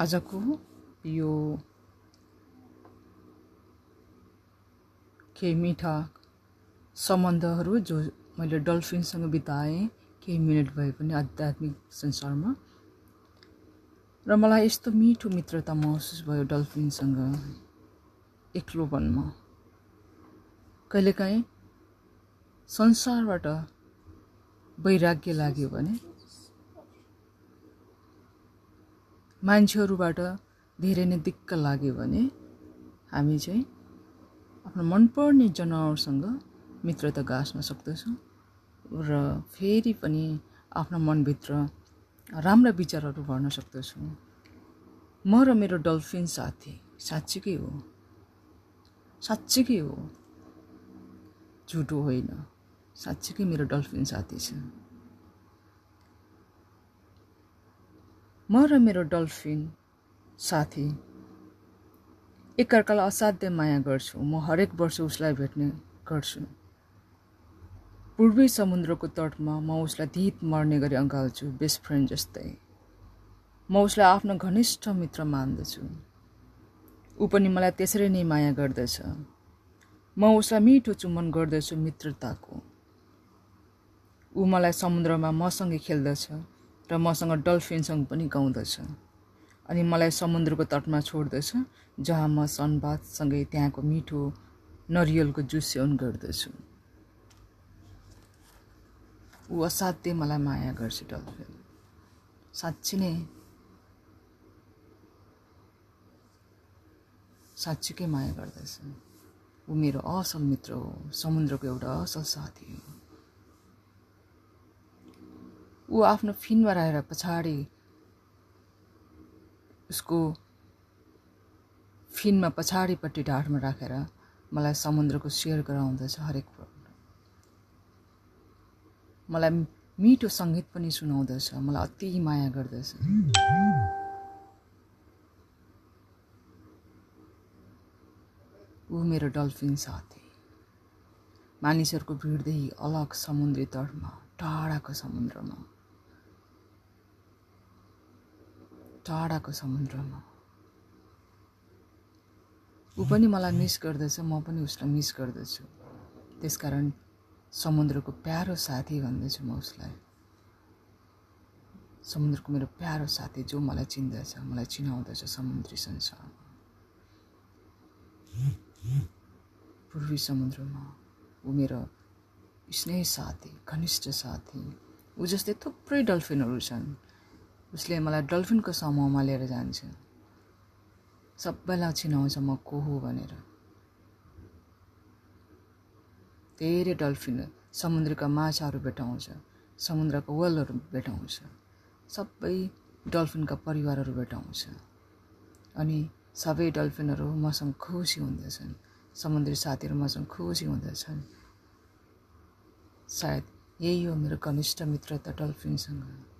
आजको यो केही मिठा सम्बन्धहरू जो मैले डल्फिनसँग बिताएँ केही मिनट भए पनि आध्यात्मिक संसारमा। र मलाई यस्तो मिठो मित्रता महसुस भयो डल्फिनसँग एक्लोपनमा कहिलेकाहीँ संसारबाट वैराग्य लाग्यो भने मान्छेहरूबाट धेरै नै दिक्क लाग्यो भने हामी चाहिँ आफ्नो मनपर्ने जनावरसँग मित्रता गाँच्न सक्दछौँ र फेरि पनि आफ्नो मनभित्र राम्रा विचारहरू भर्न सक्दछौँ। म र मेरो डल्फिन साथी साँच्चीकै हो। साँच्चीकै हो। झुटो होइन। साँच्चीकै मेरो डल्फिन साथी छ। म र मेरो डल्फिन साथी एकअर्कालाई असाध्य माया गर्छु। म हरेक वर्ष उसलाई भेट्ने गर्छु। पूर्वी समुद्रको तटमा म उसलाई धित मर्ने गरी अँगाल्छु बेस्ट फ्रेन्ड जस्तै। म उसलाई आफ्नो घनिष्ठ मित्र मान्दछु। ऊ पनि मलाई त्यसरी नै माया गर्दछ। म उसलाई मिठो चुम्बन गर्दछु मित्रताको। ऊ मलाई समुद्रमा मसँगै खेल्दछ। र मसँग डल्फिनसँग पनि गाउँदछ। अनि मलाई समुद्रको तटमा छोड्दछ जहाँ म सनबादसँगै त्यहाँको मिठो नरियलको जुस सेवन गर्दछु। ऊ असाध्यै मलाई माया गर्छ डल्फिन। साँच्ची नै? साँच्चीकै माया गर्दछ। ऊ मेरो असल मित्र हो समुद्रको एउटा असल साथी हो। ऊ आफ्नो फिनमा रहेर पछाडि उसको फिनमा पछाडिपट्टि ढाडमा राखेर मलाई समुद्रको सेयर गराउँदछ हरेक मलाई मिठो सङ्गीत पनि सुनाउँदछ मलाई अति माया गर्दछ। ऊ मेरो डल्फिन साथी। मानिसहरूको भिडदेखि अलग समुद्री तटमा टाढाको समुद्रमा। टाढाको समुद्रमा। ऊ पनि मलाई मिस गर्दछ म पनि उसलाई मिस गर्दछु। त्यसकारण समुद्रको प्यारो साथी भन्दछु म उसलाई। समुद्रको मेरो प्यारो साथी जो मलाई चिन्दछ मलाई चिनाउँदछ समुद्री संसारमा पूर्वी समुद्रमा ऊ मेरो स्नेह साथी घनिष्ठ साथी। ऊ जस्तै थुप्रै डल्फिनहरू छन्। उसले मलाई डल्फिनको समूहमा लिएर जान्छ। सबैलाई चिनाउँछ म को हो भनेर। धेरै डल्फिन समुद्रका माछाहरू भेटाउँछ समुद्रको वलहरू भेटाउँछ सबै डल्फिनका परिवारहरू भेटाउँछ। अनि सबै डल्फिनहरू मसँग खुसी हुँदछन् समुद्री साथीहरू मसँग खुसी हुँदछन्। सायद यही हो मेरो घनिष्ठ मित्रता डल्फिनसँग।